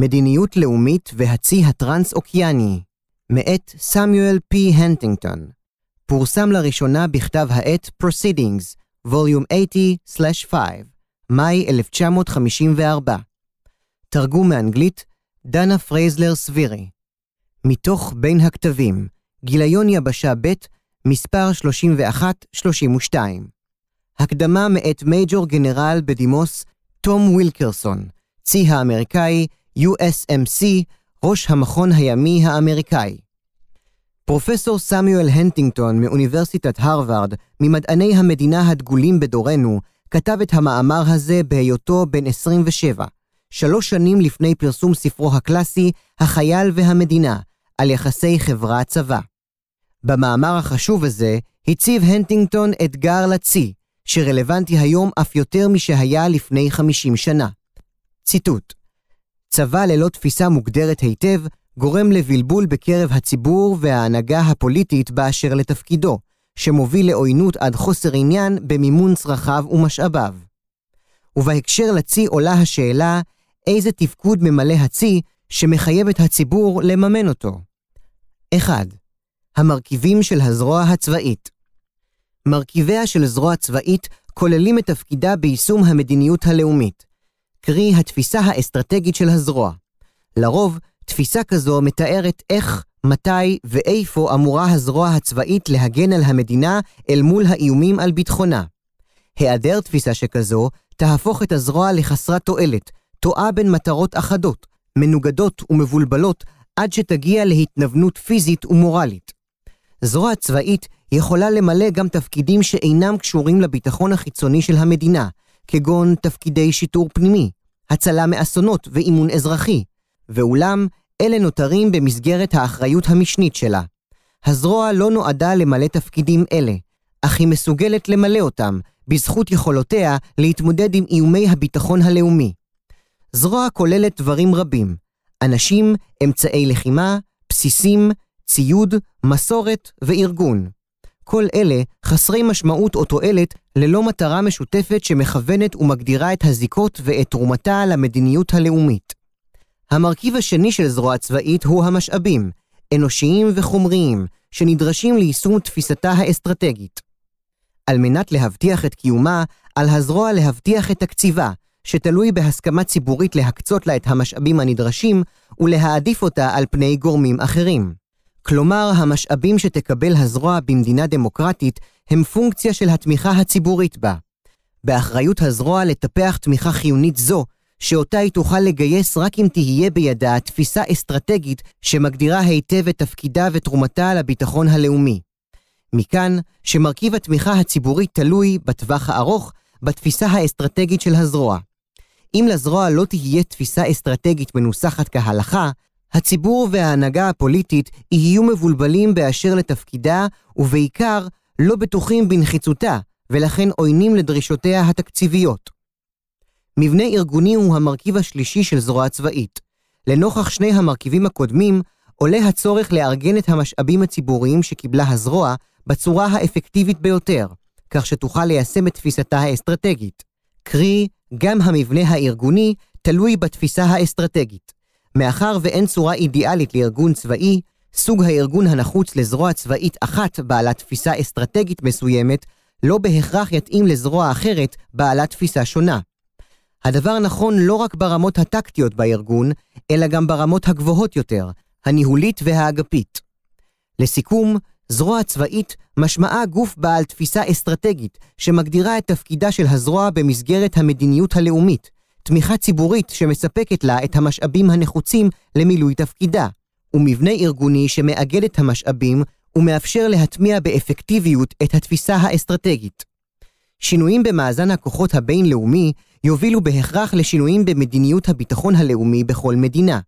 מדיניות לאומית והצי הטרנס-אוקיאני, מאת סמיואל פי הנטינגטון. פורסם לראשונה בכתב העת Proceedings, ווליום 80/5, מאי 1954. תרגום מאנגלית, דנה פרייזלר סבירי. מתוך בין הכתבים, גיליון יבשה ב', מספר 31-32. הקדמה מאת מייג'ור גנרל בדימוס תום וילקרסון, צי האמריקאי, USMC, ראש המכון הימי האמריקאי. פרופסור סמיואל הנטינגטון מאוניברסיטת הרווארד, ממדעני המדינה הדגולים בדורנו, כתב את המאמר הזה בהיותו בן 27, שלוש שנים לפני פרסום ספרו הקלאסי, החייל והמדינה, על יחסי חברה-צבא. במאמר החשוב הזה הציב הנטינגטון אתגר לצי, שרלוונטי היום אף יותר משהיה לפני 50 שנה. ציטוט: צבא ללא תפיסה מוגדרת היטב, גורם לבלבול בקרב הציבור וההנהגה הפוליטית באשר לתפקידו, שמוביל לעוינות עד חוסר עניין במימון צרכיו ומשאביו. ובהקשר לצי עולה השאלה, איזה תפקוד ממלא הצי שמחייב את הציבור לממן אותו. 1. המרכיבים של הזרוע הצבאית מרכיביה של זרוע צבאית כוללים את תפקידה ביישום המדיניות הלאומית, קרי התפיסה האסטרטגית של הזרוע. לרוב, תפיסה כזו מתארת איך, מתי ואיפה אמורה הזרוע הצבאית להגן על המדינה אל מול האיומים על ביטחונה. היעדר תפיסה שכזו תהפוך את הזרוע לחסרת תועלת, טועה בין מטרות אחדות, מנוגדות ומבולבלות, עד שתגיע להתנוונות פיזית ומורלית. זרוע צבאית יכולה למלא גם תפקידים שאינם קשורים לביטחון החיצוני של המדינה, כגון תפקידי שיטור פנימי, הצלה מאסונות ואימון אזרחי, ואולם אלה נותרים במסגרת האחריות המשנית שלה. הזרוע לא נועדה למלא תפקידים אלה, אך היא מסוגלת למלא אותם, בזכות יכולותיה להתמודד עם איומי הביטחון הלאומי. זרוע כוללת דברים רבים, אנשים, אמצעי לחימה, בסיסים, ציוד, מסורת וארגון. כל אלה חסרי משמעות או תועלת ללא מטרה משותפת שמכוונת ומגדירה את הזיקות ואת תרומתה למדיניות הלאומית. המרכיב השני של זרוע צבאית הוא המשאבים, אנושיים וחומריים, שנדרשים ליישום תפיסתה האסטרטגית. על מנת להבטיח את קיומה, על הזרוע להבטיח את תקציבה, שתלוי בהסכמה ציבורית להקצות לה את המשאבים הנדרשים ולהעדיף אותה על פני גורמים אחרים. כלומר, המשאבים שתקבל הזרוע במדינה דמוקרטית הם פונקציה של התמיכה הציבורית בה. באחריות הזרוע לטפח תמיכה חיונית זו, שאותה היא תוכל לגייס רק אם תהיה בידה תפיסה אסטרטגית שמגדירה היטב את תפקידה ותרומתה לביטחון הלאומי. מכאן שמרכיב התמיכה הציבורית תלוי, בטווח הארוך, בתפיסה האסטרטגית של הזרוע. אם לזרוע לא תהיה תפיסה אסטרטגית מנוסחת כהלכה, הציבור וההנהגה הפוליטית יהיו מבולבלים באשר לתפקידה, ובעיקר לא בטוחים בנחיצותה, ולכן עוינים לדרישותיה התקציביות. מבנה ארגוני הוא המרכיב השלישי של זרוע צבאית. לנוכח שני המרכיבים הקודמים, עולה הצורך לארגן את המשאבים הציבוריים שקיבלה הזרוע בצורה האפקטיבית ביותר, כך שתוכל ליישם את תפיסתה האסטרטגית. קרי, גם המבנה הארגוני תלוי בתפיסה האסטרטגית. מאחר ואין צורה אידיאלית לארגון צבאי, סוג הארגון הנחוץ לזרוע צבאית אחת בעלת תפיסה אסטרטגית מסוימת, לא בהכרח יתאים לזרוע אחרת בעלת תפיסה שונה. הדבר נכון לא רק ברמות הטקטיות בארגון, אלא גם ברמות הגבוהות יותר, הניהולית והאגפית. לסיכום, זרוע צבאית משמעה גוף בעל תפיסה אסטרטגית, שמגדירה את תפקידה של הזרוע במסגרת המדיניות הלאומית, תמיכה ציבורית שמספקת לה את המשאבים הנחוצים למילוי תפקידה, ומבנה ארגוני שמאגד את המשאבים ומאפשר להטמיע באפקטיביות את התפיסה האסטרטגית. שינויים במאזן הכוחות הבינלאומי יובילו בהכרח לשינויים במדיניות הביטחון הלאומי בכל מדינה.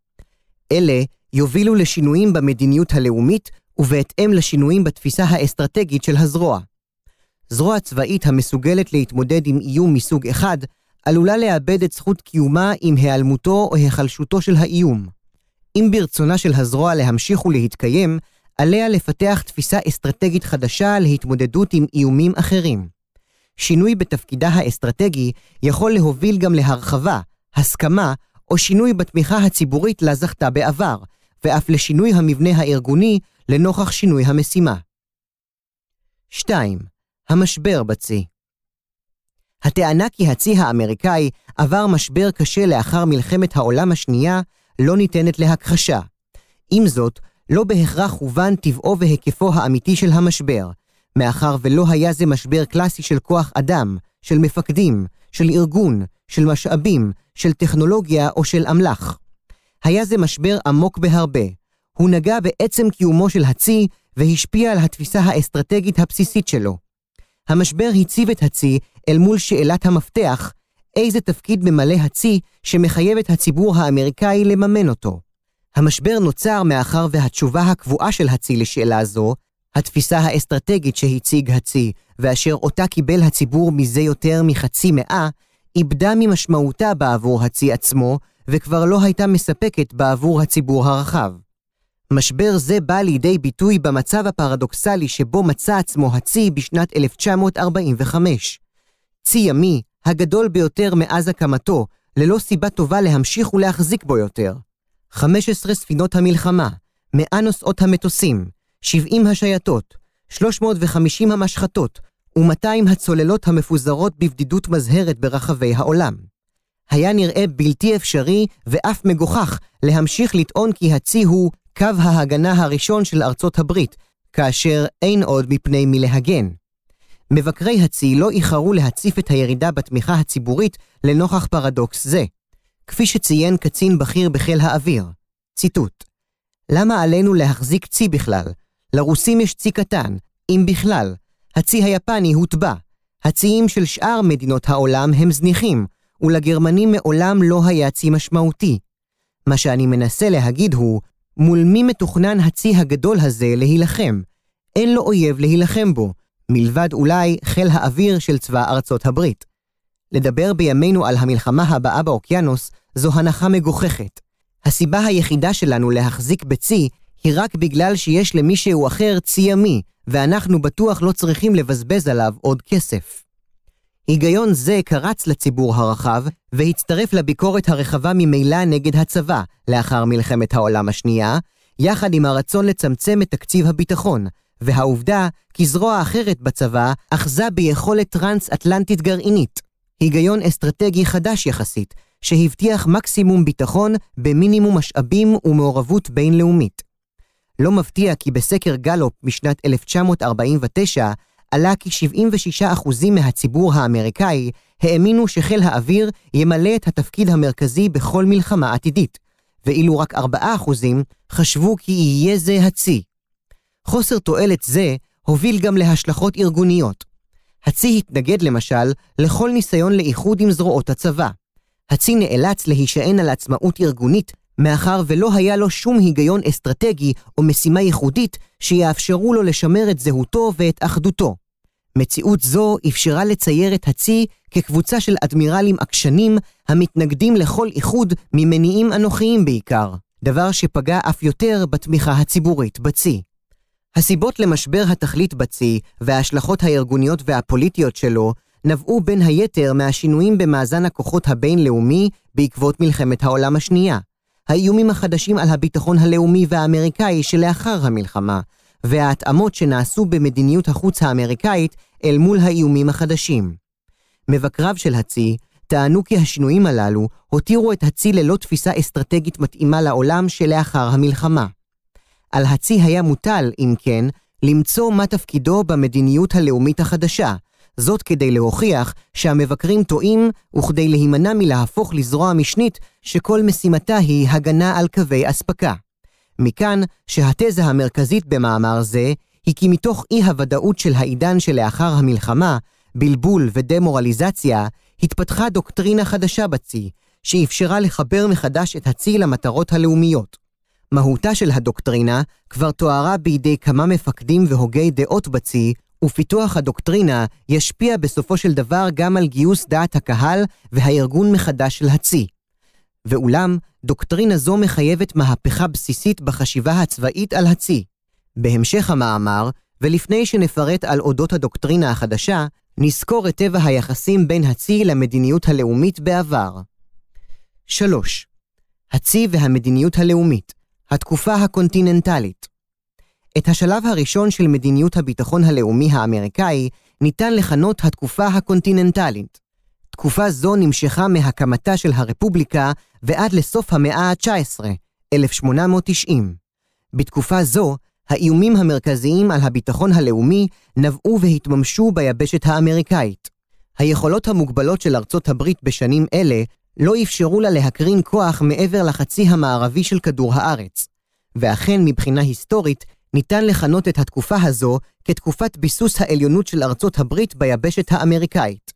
אלה יובילו לשינויים במדיניות הלאומית ובהתאם לשינויים בתפיסה האסטרטגית של הזרוע. זרוע צבאית המסוגלת להתמודד עם איום מסוג אחד, עלולה לאבד את זכות קיומה עם היעלמותו או היחלשותו של האיום. אם ברצונה של הזרוע להמשיך ולהתקיים, עליה לפתח תפיסה אסטרטגית חדשה להתמודדות עם איומים אחרים. שינוי בתפקידה האסטרטגי יכול להוביל גם להרחבה, הסכמה או שינוי בתמיכה הציבורית לה זכתה בעבר, ואף לשינוי המבנה הארגוני לנוכח שינוי המשימה. 2. המשבר בצי הטענה כי הצי האמריקאי עבר משבר קשה לאחר מלחמת העולם השנייה לא ניתנת להכחשה. עם זאת, לא בהכרח הובן טבעו והיקפו האמיתי של המשבר, מאחר ולא היה זה משבר קלאסי של כוח אדם, של מפקדים, של ארגון, של משאבים, של טכנולוגיה או של אמל"ח. היה זה משבר עמוק בהרבה. הוא נגע בעצם קיומו של הצי והשפיע על התפיסה האסטרטגית הבסיסית שלו. המשבר הציב את הצי אל מול שאלת המפתח, איזה תפקיד ממלא הצי שמחייב את הציבור האמריקאי לממן אותו. המשבר נוצר מאחר והתשובה הקבועה של הצי לשאלה זו, התפיסה האסטרטגית שהציג הצי, ואשר אותה קיבל הציבור מזה יותר מחצי מאה, איבדה ממשמעותה בעבור הצי עצמו, וכבר לא הייתה מספקת בעבור הציבור הרחב. משבר זה בא לידי ביטוי במצב הפרדוקסלי שבו מצא עצמו הצי בשנת 1945. צי ימי, הגדול ביותר מאז הקמתו, ללא סיבה טובה להמשיך ולהחזיק בו יותר. 15 ספינות המלחמה, 100 נוסעות המטוסים, 70 השייטות, 350 המשחטות ו-200 הצוללות המפוזרות בבדידות מזהרת ברחבי העולם. היה נראה בלתי אפשרי ואף מגוחך להמשיך לטעון כי הצי הוא קו ההגנה הראשון של ארצות הברית, כאשר אין עוד מפני מי להגן. מבקרי הצי לא איחרו להציף את הירידה בתמיכה הציבורית לנוכח פרדוקס זה. כפי שציין קצין בכיר בחיל האוויר, ציטוט: למה עלינו להחזיק צי בכלל? לרוסים יש צי קטן, אם בכלל. הצי היפני הוטבע. הציים של שאר מדינות העולם הם זניחים, ולגרמנים מעולם לא היה צי משמעותי. מה שאני מנסה להגיד הוא, מול מי מתוכנן הצי הגדול הזה להילחם? אין לו אויב להילחם בו, מלבד אולי חיל האוויר של צבא ארצות הברית. לדבר בימינו על המלחמה הבאה באוקיינוס זו הנחה מגוחכת. הסיבה היחידה שלנו להחזיק בצי היא רק בגלל שיש למישהו אחר צי ימי, ואנחנו בטוח לא צריכים לבזבז עליו עוד כסף. היגיון זה קרץ לציבור הרחב, והצטרף לביקורת הרחבה ממילא נגד הצבא, לאחר מלחמת העולם השנייה, יחד עם הרצון לצמצם את תקציב הביטחון, והעובדה כי זרוע אחרת בצבא אחזה ביכולת טרנס-אטלנטית גרעינית. היגיון אסטרטגי חדש יחסית, שהבטיח מקסימום ביטחון במינימום משאבים ומעורבות בינלאומית. לא מפתיע כי בסקר גלופ משנת 1949 עלה כי 76% מהציבור האמריקאי האמינו שחיל האוויר ימלא את התפקיד המרכזי בכל מלחמה עתידית, ואילו רק 4% חשבו כי יהיה זה הצי. חוסר תועלת זה הוביל גם להשלכות ארגוניות. הצי התנגד למשל לכל ניסיון לאיחוד עם זרועות הצבא. הצי נאלץ להישען על עצמאות ארגונית מאחר ולא היה לו שום היגיון אסטרטגי או משימה ייחודית שיאפשרו לו לשמר את זהותו ואת אחדותו. מציאות זו אפשרה לצייר את הצי כקבוצה של אדמירלים עקשנים המתנגדים לכל איחוד ממניעים אנוכיים בעיקר, דבר שפגע אף יותר בתמיכה הציבורית בצי. הסיבות למשבר התכלית בצי וההשלכות הארגוניות והפוליטיות שלו נבעו בין היתר מהשינויים במאזן הכוחות הבינלאומי בעקבות מלחמת העולם השנייה, האיומים החדשים על הביטחון הלאומי והאמריקאי שלאחר המלחמה, וההתאמות שנעשו במדיניות החוץ האמריקאית אל מול האיומים החדשים. מבקריו של הצי טענו כי השינויים הללו הותירו את הצי ללא תפיסה אסטרטגית מתאימה לעולם שלאחר המלחמה. על הצי היה מוטל, אם כן, למצוא מה תפקידו במדיניות הלאומית החדשה, זאת כדי להוכיח שהמבקרים טועים וכדי להימנע מלהפוך לזרוע משנית שכל משימתה היא הגנה על קווי אספקה. מכאן שהתזה המרכזית במאמר זה היא כי מתוך אי-הוודאות של העידן שלאחר המלחמה, בלבול ודמורליזציה, התפתחה דוקטרינה חדשה בצי, שאפשרה לחבר מחדש את הצי למטרות הלאומיות. מהותה של הדוקטרינה כבר תוארה בידי כמה מפקדים והוגי דעות בצי, ופיתוח הדוקטרינה ישפיע בסופו של דבר גם על גיוס דעת הקהל והארגון מחדש של הצי. ואולם, דוקטרינה זו מחייבת מהפכה בסיסית בחשיבה הצבאית על הצי. בהמשך המאמר, ולפני שנפרט על אודות הדוקטרינה החדשה, נזכור את טבע היחסים בין הצי למדיניות הלאומית בעבר. 3. הצי והמדיניות הלאומית, התקופה הקונטיננטלית. את השלב הראשון של מדיניות הביטחון הלאומי האמריקאי ניתן לכנות התקופה הקונטיננטלית. תקופה זו נמשכה מהקמתה של הרפובליקה ועד לסוף המאה ה-19, 1890. בתקופה זו, האיומים המרכזיים על הביטחון הלאומי נבעו והתממשו ביבשת האמריקאית. היכולות המוגבלות של ארצות הברית בשנים אלה לא אפשרו לה להקרין כוח מעבר לחצי המערבי של כדור הארץ. ואכן, מבחינה היסטורית, ניתן לכנות את התקופה הזו כתקופת ביסוס העליונות של ארצות הברית ביבשת האמריקאית.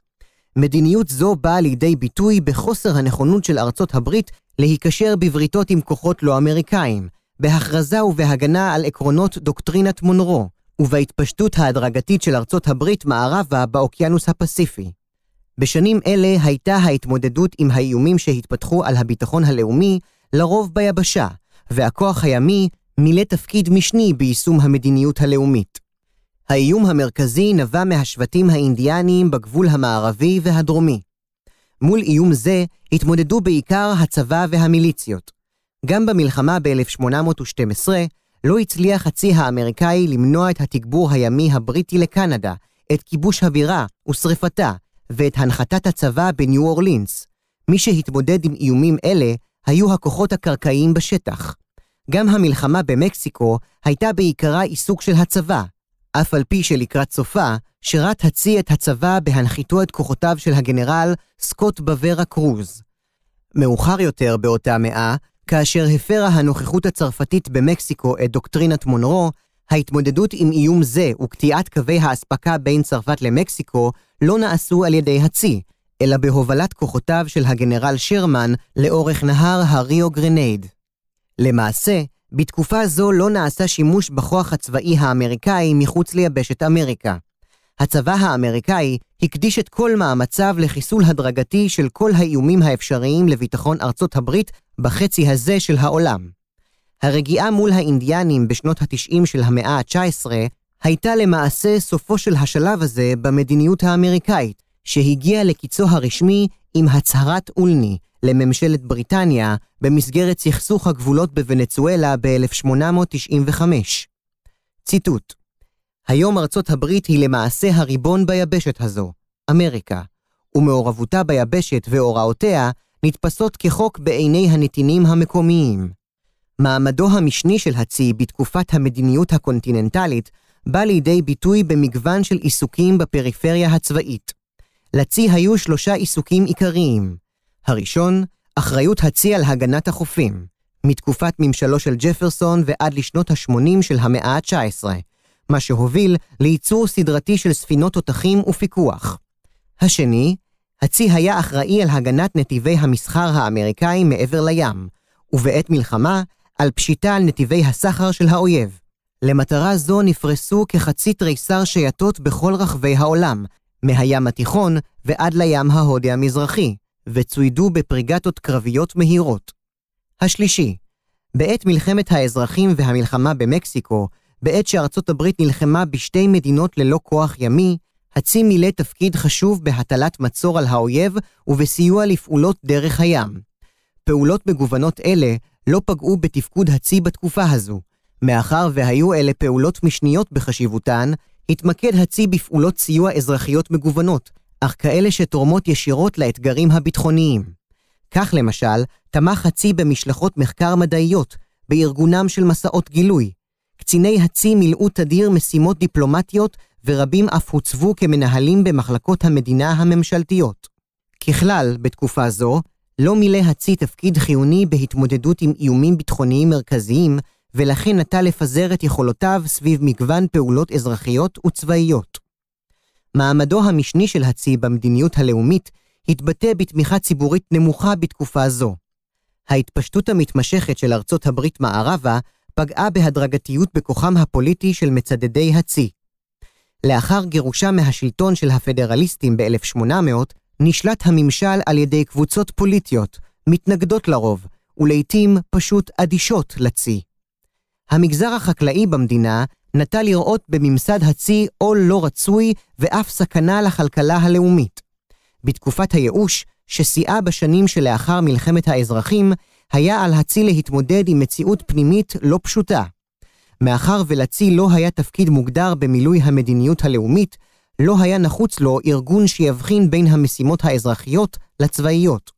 מדיניות זו באה לידי ביטוי בחוסר הנכונות של ארצות הברית להיקשר בבריתות עם כוחות לא אמריקאים, בהכרזה ובהגנה על עקרונות דוקטרינת מונרו, ובהתפשטות ההדרגתית של ארצות הברית מערבה באוקיינוס הפסיפי. בשנים אלה הייתה ההתמודדות עם האיומים שהתפתחו על הביטחון הלאומי לרוב ביבשה, והכוח הימי מילא תפקיד משני ביישום המדיניות הלאומית. האיום המרכזי נבע מהשבטים האינדיאניים בגבול המערבי והדרומי. מול איום זה התמודדו בעיקר הצבא והמיליציות. גם במלחמה ב-1812 לא הצליח הצי האמריקאי למנוע את התגבור הימי הבריטי לקנדה, את כיבוש הבירה ושרפתה, ואת הנחתת הצבא בניו אורלינס. מי שהתמודד עם איומים אלה היו הכוחות הקרקעיים בשטח. גם המלחמה במקסיקו הייתה בעיקרה עיסוק של הצבא, אף על פי שלקראת סופה, שירת הצי את הצבא בהנחיתו את כוחותיו של הגנרל סקוט בוורה קרוז. מאוחר יותר באותה מאה, כאשר הפרה הנוכחות הצרפתית במקסיקו את דוקטרינת מונרו, ההתמודדות עם איום זה וקטיעת קווי האספקה בין צרפת למקסיקו לא נעשו על ידי הצי, אלא בהובלת כוחותיו של הגנרל שרמן לאורך נהר הריו גרנדה. למעשה, בתקופה זו לא נעשה שימוש בכוח הצבאי האמריקאי מחוץ ליבשת אמריקה. הצבא האמריקאי הקדיש את כל מאמציו לחיסול הדרגתי של כל האיומים האפשריים לביטחון ארצות הברית בחצי הזה של העולם. הרגיעה מול האינדיאנים בשנות ה-90 של המאה ה-19 הייתה למעשה סופו של השלב הזה במדיניות האמריקאית, שהגיע לקיצו הרשמי עם הצהרת אולני לממשלת בריטניה במסגרת סכסוך הגבולות בוונצואלה ב-1895. ציטוט: היום ארצות הברית היא למעשה הריבון ביבשת הזו, אמריקה, ומעורבותה ביבשת והוראותיה נתפסות כחוק בעיני הנתינים המקומיים. מעמדו המשני של הצי בתקופת המדיניות הקונטיננטלית בא לידי ביטוי במגוון של עיסוקים בפריפריה הצבאית. לצי היו שלושה עיסוקים עיקריים. הראשון, אחריות הצי על הגנת החופים, מתקופת ממשלו של ג'פרסון ועד לשנות ה-80 של המאה ה-19, מה שהוביל לייצור סדרתי של ספינות תותחים ופיקוח. השני, הצי היה אחראי על הגנת נתיבי המסחר האמריקאים מעבר לים, ובעת מלחמה, על פשיטה על נתיבי הסחר של האויב. למטרה זו נפרסו כחצי תריסר שייטות בכל רחבי העולם, מהים התיכון ועד לים ההודי המזרחי, וצוידו בפריגטות קרביות מהירות. השלישי, בעת מלחמת האזרחים והמלחמה במקסיקו, בעת שארצות הברית נלחמה בשתי מדינות ללא כוח ימי, הצי מילא תפקיד חשוב בהטלת מצור על האויב ובסיוע לפעולות דרך הים. פעולות מגוונות אלה לא פגעו בתפקוד הצי בתקופה הזו. מאחר והיו אלה פעולות משניות בחשיבותן, התמקד הצי בפעולות סיוע אזרחיות מגוונות, אך כאלה שתורמות ישירות לאתגרים הביטחוניים. כך למשל, תמך הצי במשלחות מחקר מדעיות, בארגונם של מסעות גילוי. קציני הצי מילאו תדיר משימות דיפלומטיות, ורבים אף הוצבו כמנהלים במחלקות המדינה הממשלתיות. ככלל, בתקופה זו, לא מילא הצי תפקיד חיוני בהתמודדות עם איומים ביטחוניים מרכזיים, ולכן נטה לפזר את יכולותיו סביב מגוון פעולות אזרחיות וצבאיות. מעמדו המשני של הצי במדיניות הלאומית התבטא בתמיכה ציבורית נמוכה בתקופה זו. ההתפשטות המתמשכת של ארצות הברית מערבה פגעה בהדרגתיות בכוחם הפוליטי של מצדדי הצי. לאחר גירושם מהשלטון של הפדרליסטים ב-1800, נשלט הממשל על ידי קבוצות פוליטיות, מתנגדות לרוב, ולעיתים פשוט אדישות לצי. המגזר החקלאי במדינה נטה לראות בממסד הצי עול לא רצוי ואף סכנה לכלכלה הלאומית. בתקופת הייאוש, ששיאה בשנים שלאחר מלחמת האזרחים, היה על הצי להתמודד עם מציאות פנימית לא פשוטה. מאחר ולצי לא היה תפקיד מוגדר במילוי המדיניות הלאומית, לא היה נחוץ לו ארגון שיבחין בין המשימות האזרחיות לצבאיות.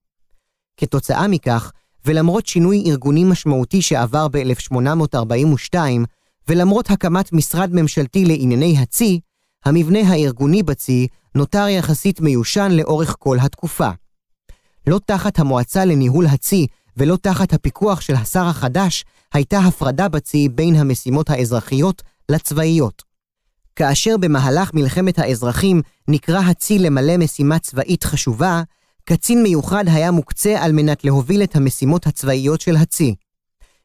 כתוצאה מכך, ולמרות שינוי ארגוני משמעותי שעבר ב-1842, ולמרות הקמת משרד ממשלתי לענייני הצי, המבנה הארגוני בצי נותר יחסית מיושן לאורך כל התקופה. לא תחת המועצה לניהול הצי ולא תחת הפיקוח של השר החדש, הייתה הפרדה בצי בין המשימות האזרחיות לצבאיות. כאשר במהלך מלחמת האזרחים נקרא הצי למלא משימה צבאית חשובה, קצין מיוחד היה מוקצה על מנת להוביל את המשימות הצבאיות של הצי.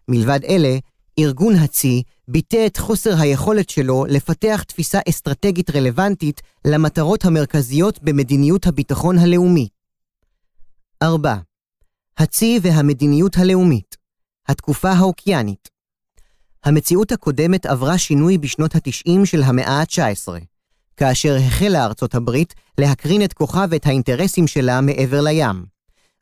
מלבד אלה, ארגון הצי ביטא את חוסר היכולת שלו לפתח תפיסה אסטרטגית רלוונטית למטרות המרכזיות במדיניות הביטחון הלאומי. 4. הצי והמדיניות הלאומית התקופה האוקיינית המציאות הקודמת עברה שינוי בשנות ה-90 של המאה ה-19, כאשר החלה ארצות הברית להקרין את כוחה ואת האינטרסים שלה מעבר לים.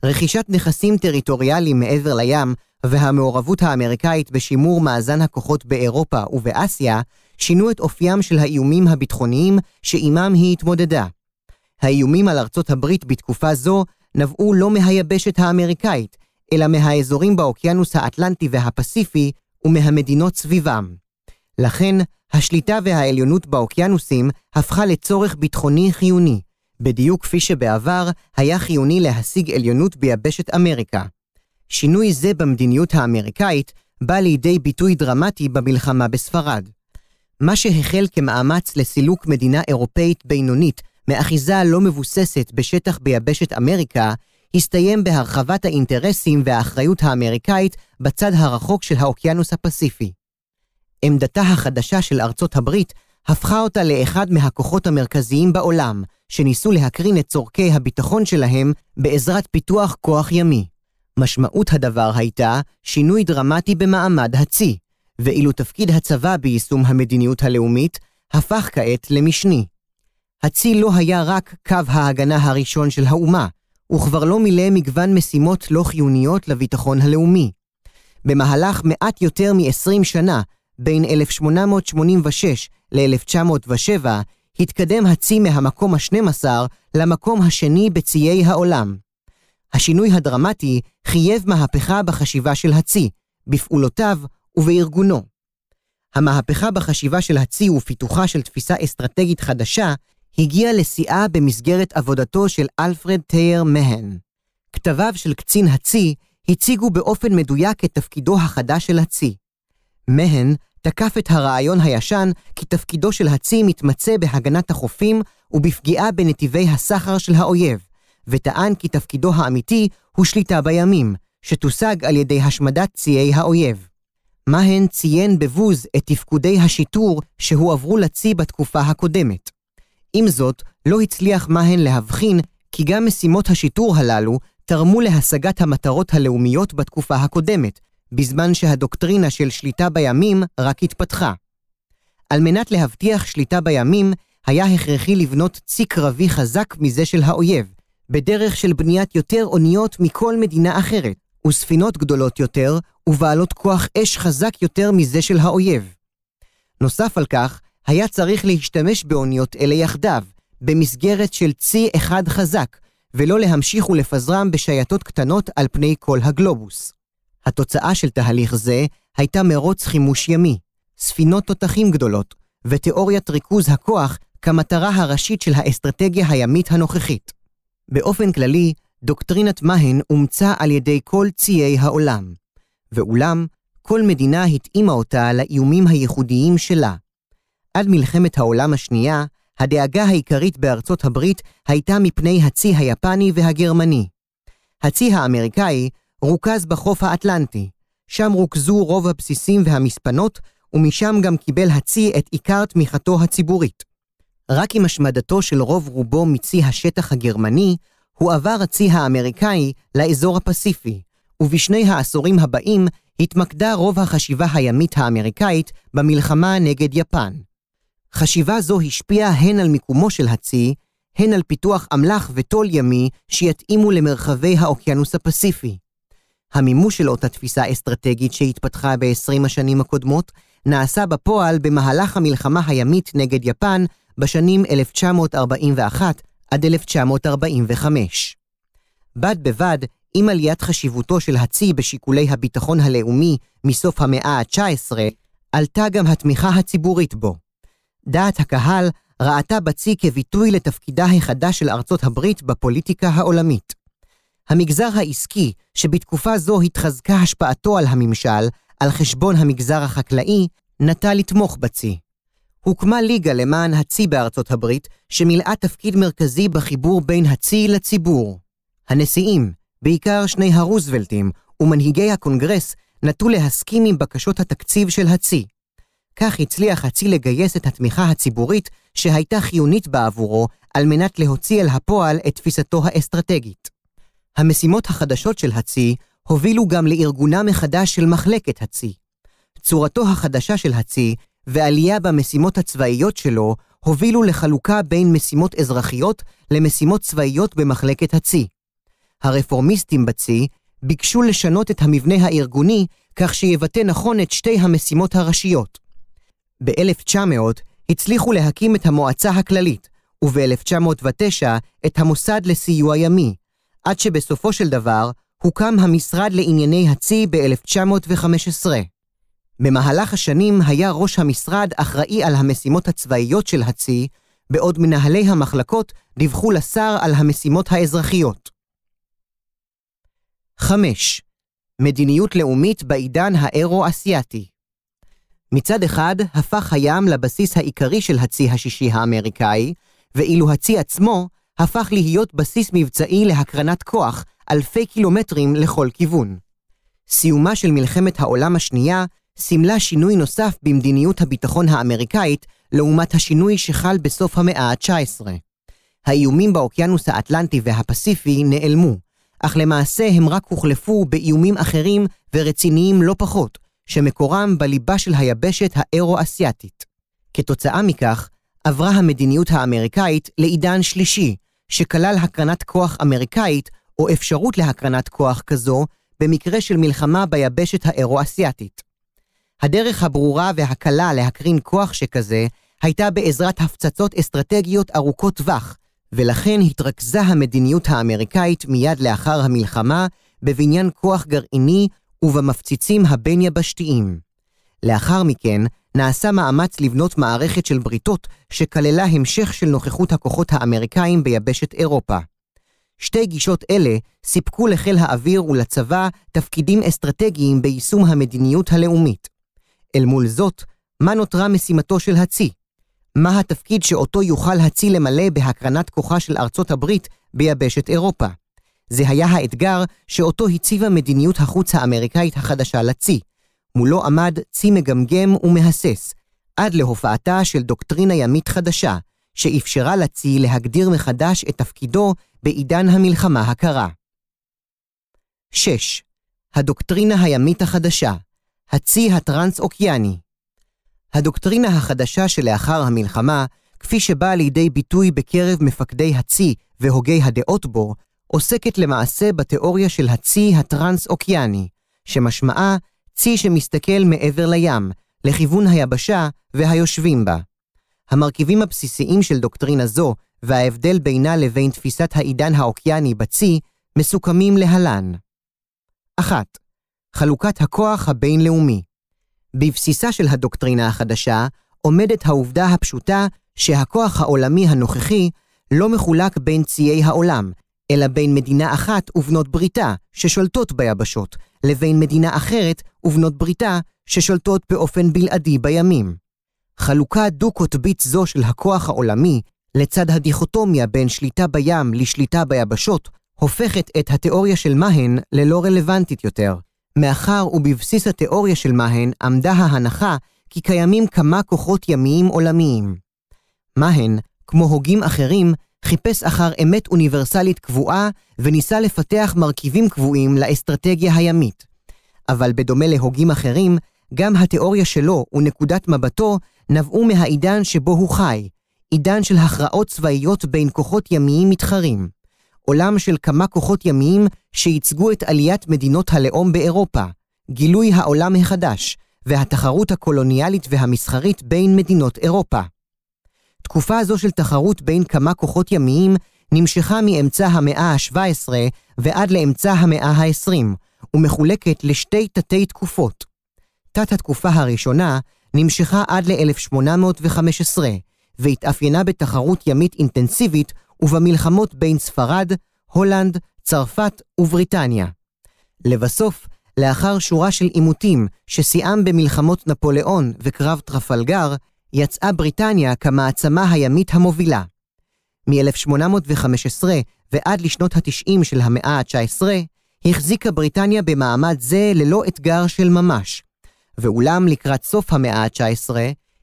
רכישת נכסים טריטוריאליים מעבר לים והמעורבות האמריקאית בשימור מאזן הכוחות באירופה ובאסיה שינו את אופיים של האיומים הביטחוניים שעימם היא התמודדה. האיומים על ארצות הברית בתקופה זו נבעו לא מהיבשת האמריקאית, אלא מהאזורים באוקיינוס האטלנטי והפסיפי ומהמדינות סביבם. לכן, השליטה והעליונות באוקיינוסים הפכה לצורך ביטחוני חיוני, בדיוק כפי שבעבר היה חיוני להשיג עליונות ביבשת אמריקה. שינוי זה במדיניות האמריקאית בא לידי ביטוי דרמטי במלחמה בספרד. מה שהחל כמאמץ לסילוק מדינה אירופאית בינונית מאחיזה לא מבוססת בשטח ביבשת אמריקה, הסתיים בהרחבת האינטרסים והאחריות האמריקאית בצד הרחוק של האוקיינוס הפסיפי. עמדתה החדשה של ארצות הברית הפכה אותה לאחד מהכוחות המרכזיים בעולם, שניסו להקרין את צורכי הביטחון שלהם בעזרת פיתוח כוח ימי. משמעות הדבר הייתה שינוי דרמטי במעמד הצי, ואילו תפקיד הצבא ביישום המדיניות הלאומית הפך כעת למשני. הצי לא היה רק קו ההגנה הראשון של האומה, וכבר לא מילא מגוון משימות לא חיוניות לביטחון הלאומי. במהלך מעט יותר מ-20 שנה, בין 1886 ל-1907, התקדם הצי מהמקום ה-12 למקום השני בציי העולם. השינוי הדרמטי חייב מהפכה בחשיבה של הצי, בפעולותיו ובארגונו. המהפכה בחשיבה של הצי ופיתוחה של תפיסה אסטרטגית חדשה הגיעה לשיאה במסגרת עבודתו של אלפרד טייר מהן. כתביו של קצין הצי הציגו באופן מדויק את תפקידו החדש של הצי. מהן תקף את הרעיון הישן כי תפקידו של הצי מתמצא בהגנת החופים ובפגיעה בנתיבי הסחר של האויב, וטען כי תפקידו האמיתי הוא שליטה בימים, שתושג על ידי השמדת ציי האויב. מהן ציין בבוז את תפקודי השיטור שהועברו לצי בתקופה הקודמת. עם זאת, לא הצליח מהן להבחין כי גם משימות השיטור הללו תרמו להשגת המטרות הלאומיות בתקופה הקודמת, בזמן שהדוקטרינה של שליטה בימים רק התפתחה. על מנת להבטיח שליטה בימים, היה הכרחי לבנות צי קרבי חזק מזה של האויב, בדרך של בניית יותר אוניות מכל מדינה אחרת, וספינות גדולות יותר, ובעלות כוח אש חזק יותר מזה של האויב. נוסף על כך, היה צריך להשתמש באוניות אלה יחדיו, במסגרת של צי אחד חזק, ולא להמשיך ולפזרם בשייטות קטנות על פני כל הגלובוס. התוצאה של תהליך זה הייתה מרוץ חימוש ימי, ספינות תותחים גדולות, ותיאוריית ריכוז הכוח כמטרה הראשית של האסטרטגיה הימית הנוכחית. באופן כללי, דוקטרינת מהן אומצה על ידי כל ציי העולם, ואולם, כל מדינה התאימה אותה לאיומים הייחודיים שלה. עד מלחמת העולם השנייה, הדאגה העיקרית בארצות הברית הייתה מפני הצי היפני והגרמני. הצי האמריקאי רוכז בחוף האטלנטי, שם רוכזו רוב הבסיסים והמספנות, ומשם גם קיבל הצי את עיקר תמיכתו הציבורית. רק עם השמדתו של רוב רובו מצי השטח הגרמני, הועבר הצי האמריקאי לאזור הפסיפי, ובשני העשורים הבאים התמקדה רוב החשיבה הימית האמריקאית במלחמה נגד יפן. חשיבה זו השפיעה הן על מיקומו של הצי, הן על פיתוח אמל"ח וטול ימי שיתאימו למרחבי האוקיינוס הפסיפי. המימוש של אותה תפיסה אסטרטגית שהתפתחה ב-20 השנים הקודמות, נעשה בפועל במהלך המלחמה הימית נגד יפן בשנים 1941 עד 1945. בד בבד, עם עליית חשיבותו של הצי בשיקולי הביטחון הלאומי מסוף המאה ה-19, עלתה גם התמיכה הציבורית בו. דעת הקהל ראתה בצי כביטוי לתפקידה החדש של ארצות הברית בפוליטיקה העולמית. המגזר העסקי, שבתקופה זו התחזקה השפעתו על הממשל, על חשבון המגזר החקלאי, נטה לתמוך בצי. הוקמה ליגה למען הצי בארצות הברית, שמילאה תפקיד מרכזי בחיבור בין הצי לציבור. הנשיאים, בעיקר שני הרוזוולטים, ומנהיגי הקונגרס, נטו להסכים עם בקשות התקציב של הצי. כך הצליח הצי לגייס את התמיכה הציבורית שהייתה חיונית בעבורו על מנת להוציא אל הפועל את תפיסתו האסטרטגית. המשימות החדשות של הצי הובילו גם לארגונה מחדש של מחלקת הצי. צורתו החדשה של הצי ועלייה במשימות הצבאיות שלו הובילו לחלוקה בין משימות אזרחיות למשימות צבאיות במחלקת הצי. הרפורמיסטים בצי ביקשו לשנות את המבנה הארגוני כך שיבטא נכון את שתי המשימות הראשיות. ב-1900 הצליחו להקים את המועצה הכללית, וב-1909 את המוסד לסיוע ימי, עד שבסופו של דבר הוקם המשרד לענייני הצי ב-1915. במהלך השנים היה ראש המשרד אחראי על המשימות הצבאיות של הצי, בעוד מנהלי המחלקות דיווחו לשר על המשימות האזרחיות. 5. מדיניות לאומית בעידן האירו-אסייתי מצד אחד, הפך הים לבסיס העיקרי של הצי השישי האמריקאי, ואילו הצי עצמו הפך להיות בסיס מבצעי להקרנת כוח אלפי קילומטרים לכל כיוון. סיומה של מלחמת העולם השנייה סימלה שינוי נוסף במדיניות הביטחון האמריקאית לעומת השינוי שחל בסוף המאה ה-19. האיומים באוקיינוס האטלנטי והפסיפי נעלמו, אך למעשה הם רק הוחלפו באיומים אחרים ורציניים לא פחות, שמקורם בליבה של היבשת האירו-אסייתית. כתוצאה מכך, עברה המדיניות האמריקאית לעידן שלישי, שכלל הקרנת כוח אמריקאית או אפשרות להקרנת כוח כזו במקרה של מלחמה ביבשת האירו-אסייתית. הדרך הברורה והקלה להקרין כוח שכזה הייתה בעזרת הפצצות אסטרטגיות ארוכות טווח, ולכן התרכזה המדיניות האמריקאית מיד לאחר המלחמה בבניין כוח גרעיני ובמפציצים הבין-יבשתיים. לאחר מכן, נעשה מאמץ לבנות מערכת של בריתות שכללה המשך של נוכחות הכוחות האמריקאים ביבשת אירופה. שתי גישות אלה סיפקו לחיל האוויר ולצבא תפקידים אסטרטגיים ביישום המדיניות הלאומית. אל מול זאת, מה נותרה משימתו של הצי? מה התפקיד שאותו יוכל הצי למלא בהקרנת כוחה של ארצות הברית ביבשת אירופה? זה היה האתגר שאותו הציבה מדיניות החוץ האמריקאית החדשה לצי. מולו עמד צי מגמגם ומהסס, עד להופעתה של דוקטרינה ימית חדשה, שאפשרה לצי להגדיר מחדש את תפקידו בעידן המלחמה הקרה. 6. הדוקטרינה הימית החדשה, הצי הטרנס-אוקיאני. הדוקטרינה החדשה שלאחר המלחמה, כפי שבאה לידי ביטוי בקרב מפקדי הצי והוגי הדעות בו, עוסקת למעשה בתיאוריה של הצי הטרנס-אוקיאני, שמשמעה צי שמסתכל מעבר לים, לכיוון היבשה והיושבים בה. המרכיבים הבסיסיים של דוקטרינה זו וההבדל בינה לבין תפיסת העידן האוקיאני בצי מסוכמים להלן. 1. חלוקת הכוח הבינלאומי. בבסיסה של הדוקטרינה החדשה עומדת העובדה הפשוטה שהכוח העולמי הנוכחי לא מחולק בין ציי העולם, אלא בין מדינה אחת ובנות בריתה, ששולטות ביבשות, לבין מדינה אחרת ובנות בריתה, ששולטות באופן בלעדי בימים. חלוקה דו-קוטבית זו של הכוח העולמי, לצד הדיכוטומיה בין שליטה בים לשליטה ביבשות, הופכת את התיאוריה של מהן ללא רלוונטית יותר, מאחר ובבסיס התיאוריה של מהן עמדה ההנחה כי קיימים כמה כוחות ימיים עולמיים. מהן, כמו הוגים אחרים, חיפש אחר אמת אוניברסלית קבועה וניסה לפתח מרכיבים קבועים לאסטרטגיה הימית. אבל בדומה להוגים אחרים, גם התיאוריה שלו ונקודת מבטו נבעו מהעידן שבו הוא חי, עידן של הכרעות צבאיות בין כוחות ימיים מתחרים. עולם של כמה כוחות ימיים שייצגו את עליית מדינות הלאום באירופה, גילוי העולם החדש, והתחרות הקולוניאלית והמסחרית בין מדינות אירופה. תקופה זו של תחרות בין כמה כוחות ימיים נמשכה מאמצע המאה ה-17 ועד לאמצע המאה ה-20, ומחולקת לשתי תתי תקופות. תת התקופה הראשונה נמשכה עד ל-1815, והתאפיינה בתחרות ימית אינטנסיבית ובמלחמות בין ספרד, הולנד, צרפת ובריטניה. לבסוף, לאחר שורה של עימותים ששיאם במלחמות נפוליאון וקרב טרפלגר, יצאה בריטניה כמעצמה הימית המובילה. מ-1815 ועד לשנות ה-90 של המאה ה-19, החזיקה בריטניה במעמד זה ללא אתגר של ממש. ואולם לקראת סוף המאה ה-19,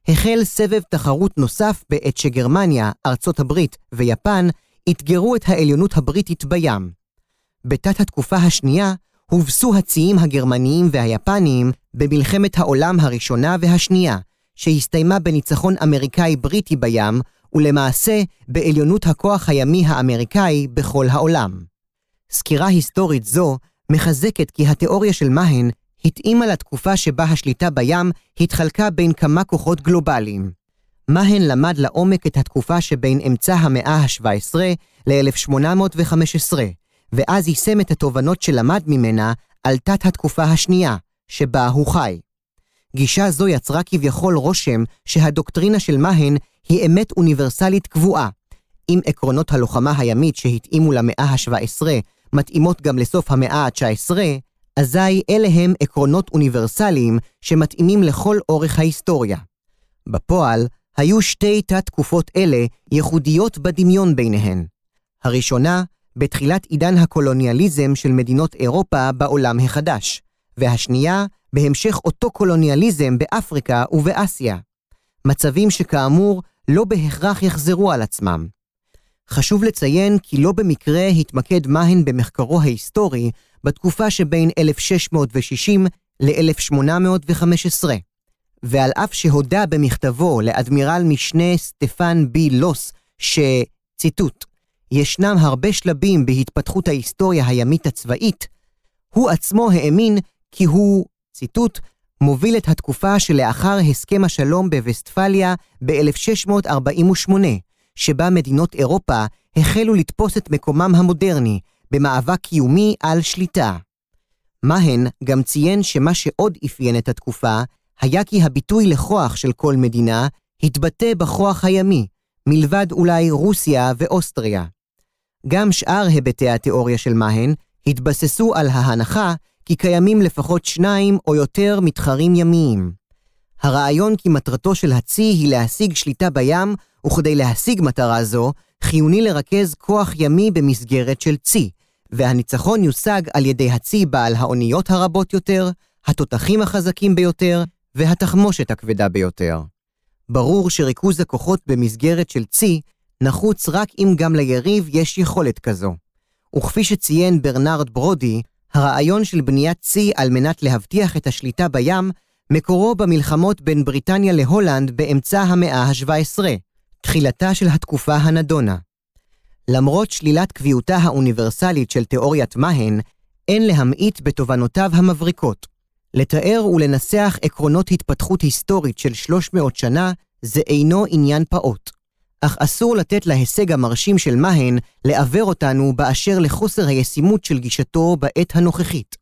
החל סבב תחרות נוסף בעת שגרמניה, ארצות הברית ויפן אתגרו את העליונות הבריטית בים. בתת התקופה השנייה הובסו הציים הגרמניים והיפניים במלחמת העולם הראשונה והשנייה, שהסתיימה בניצחון אמריקאי-בריטי בים, ולמעשה בעליונות הכוח הימי האמריקאי בכל העולם. סקירה היסטורית זו מחזקת כי התיאוריה של מהן התאימה לתקופה שבה השליטה בים התחלקה בין כמה כוחות גלובליים. מהן למד לעומק את התקופה שבין אמצע המאה ה-17 ל-1815, ואז יישם את התובנות שלמד ממנה על תת התקופה השנייה, שבה הוא חי. גישה זו יצרה כביכול רושם שהדוקטרינה של מהן היא אמת אוניברסלית קבועה. אם עקרונות הלוחמה הימית שהתאימו למאה ה-17 מתאימות גם לסוף המאה ה-19, אזי אלה הם עקרונות אוניברסליים שמתאימים לכל אורך ההיסטוריה. בפועל, היו שתי תת-תקופות אלה ייחודיות בדמיון ביניהן. הראשונה, בתחילת עידן הקולוניאליזם של מדינות אירופה בעולם החדש, והשנייה, בהמשך אותו קולוניאליזם באפריקה ובאסיה. מצבים שכאמור לא בהכרח יחזרו על עצמם. חשוב לציין כי לא במקרה התמקד מהן במחקרו ההיסטורי בתקופה שבין 1660 ל-1815. ועל אף שהודה במכתבו לאדמירל משנה סטפן בי לוס, ש... ציטוט, ישנם הרבה שלבים בהתפתחות ההיסטוריה הימית הצבאית, הוא עצמו האמין כי הוא, ציטוט, מוביל את התקופה שלאחר הסכם השלום בווסטפליה ב-1648, שבה מדינות אירופה החלו לתפוס את מקומם המודרני, במאבק קיומי על שליטה. מהן גם ציין שמה שעוד אפיין את התקופה, היה כי הביטוי לכוח של כל מדינה התבטא בכוח הימי, מלבד אולי רוסיה ואוסטריה. גם שאר היבטי התיאוריה של מהן התבססו על ההנחה כי קיימים לפחות שניים או יותר מתחרים ימיים. הרעיון כי מטרתו של הצי היא להשיג שליטה בים, וכדי להשיג מטרה זו, חיוני לרכז כוח ימי במסגרת של צי, והניצחון יושג על ידי הצי בעל האוניות הרבות יותר, התותחים החזקים ביותר, והתחמושת הכבדה ביותר. ברור שריכוז הכוחות במסגרת של צי נחוץ רק אם גם ליריב יש יכולת כזו. וכפי שציין ברנרד ברודי, הרעיון של בניית צי על מנת להבטיח את השליטה בים, מקורו במלחמות בין בריטניה להולנד באמצע המאה ה-17, תחילתה של התקופה הנדונה. למרות שלילת קביעותה האוניברסלית של תיאוריית מהן, אין להמעיט בתובנותיו המבריקות. לתאר ולנסח עקרונות התפתחות היסטורית של 300 שנה זה אינו עניין פעוט. אך אסור לתת להישג המרשים של מהן לעוור אותנו באשר לחוסר הישימות של גישתו בעת הנוכחית.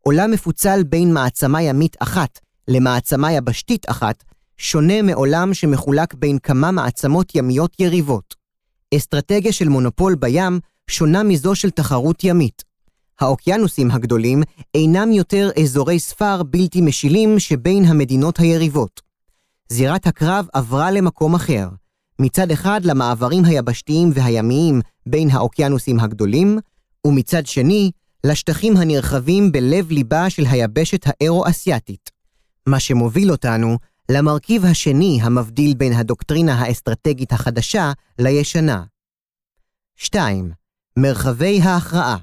עולם מפוצל בין מעצמה ימית אחת למעצמה יבשתית אחת, שונה מעולם שמחולק בין כמה מעצמות ימיות יריבות. אסטרטגיה של מונופול בים שונה מזו של תחרות ימית. האוקיינוסים הגדולים אינם יותר אזורי ספר בלתי משילים שבין המדינות היריבות. זירת הקרב עברה למקום אחר, מצד אחד למעברים היבשתיים והימיים בין האוקיינוסים הגדולים, ומצד שני, לשטחים הנרחבים בלב-ליבה של היבשת האירו-אסייתית. מה שמוביל אותנו למרכיב השני המבדיל בין הדוקטרינה האסטרטגית החדשה לישנה. 2. מרחבי ההכרעה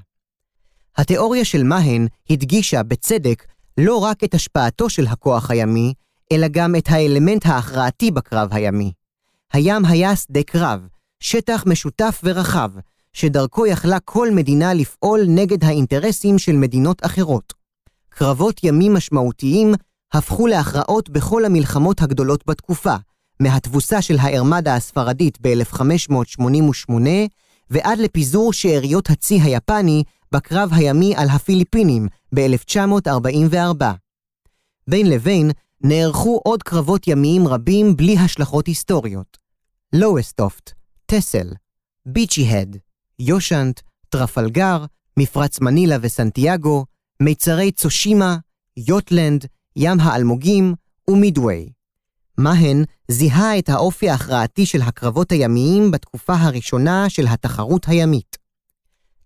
התיאוריה של מהן הדגישה בצדק לא רק את השפעתו של הכוח הימי, אלא גם את האלמנט ההכרעתי בקרב הימי. הים היה שדה קרב, שטח משותף ורחב, שדרכו יכלה כל מדינה לפעול נגד האינטרסים של מדינות אחרות. קרבות ימים משמעותיים הפכו להכרעות בכל המלחמות הגדולות בתקופה, מהתבוסה של הארמדה הספרדית ב-1588 ועד לפיזור שאריות הצי היפני בקרב הימי על הפיליפינים ב-1944. בין לבין נערכו עוד קרבות ימיים רבים בלי השלכות היסטוריות. לואסטופט, טסל, ביצ'י-הד, יושנט, טרפלגר, מפרץ מנילה וסנטיאגו, מיצרי צושימה, יוטלנד, ים האלמוגים ומידווי. מהן זיהה את האופי ההכרעתי של הקרבות הימיים בתקופה הראשונה של התחרות הימית.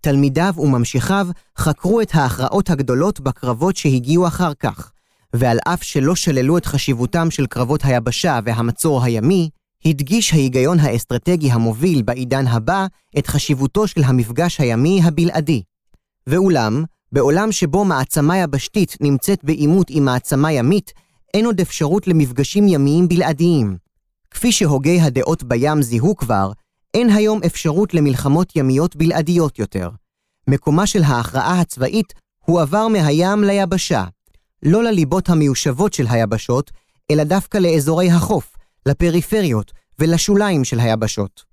תלמידיו וממשיכיו חקרו את ההכרעות הגדולות בקרבות שהגיעו אחר כך, ועל אף שלא שללו את חשיבותם של קרבות היבשה והמצור הימי, הדגיש ההיגיון האסטרטגי המוביל בעידן הבא את חשיבותו של המפגש הימי הבלעדי. ואולם, בעולם שבו מעצמה יבשתית נמצאת בעימות עם מעצמה ימית, אין עוד אפשרות למפגשים ימיים בלעדיים. כפי שהוגי הדעות בים זיהו כבר, אין היום אפשרות למלחמות ימיות בלעדיות יותר. מקומה של ההכרעה הצבאית הועבר מהים ליבשה. לא לליבות המיושבות של היבשות, אלא דווקא לאזורי החוף, לפריפריות ולשוליים של היבשות.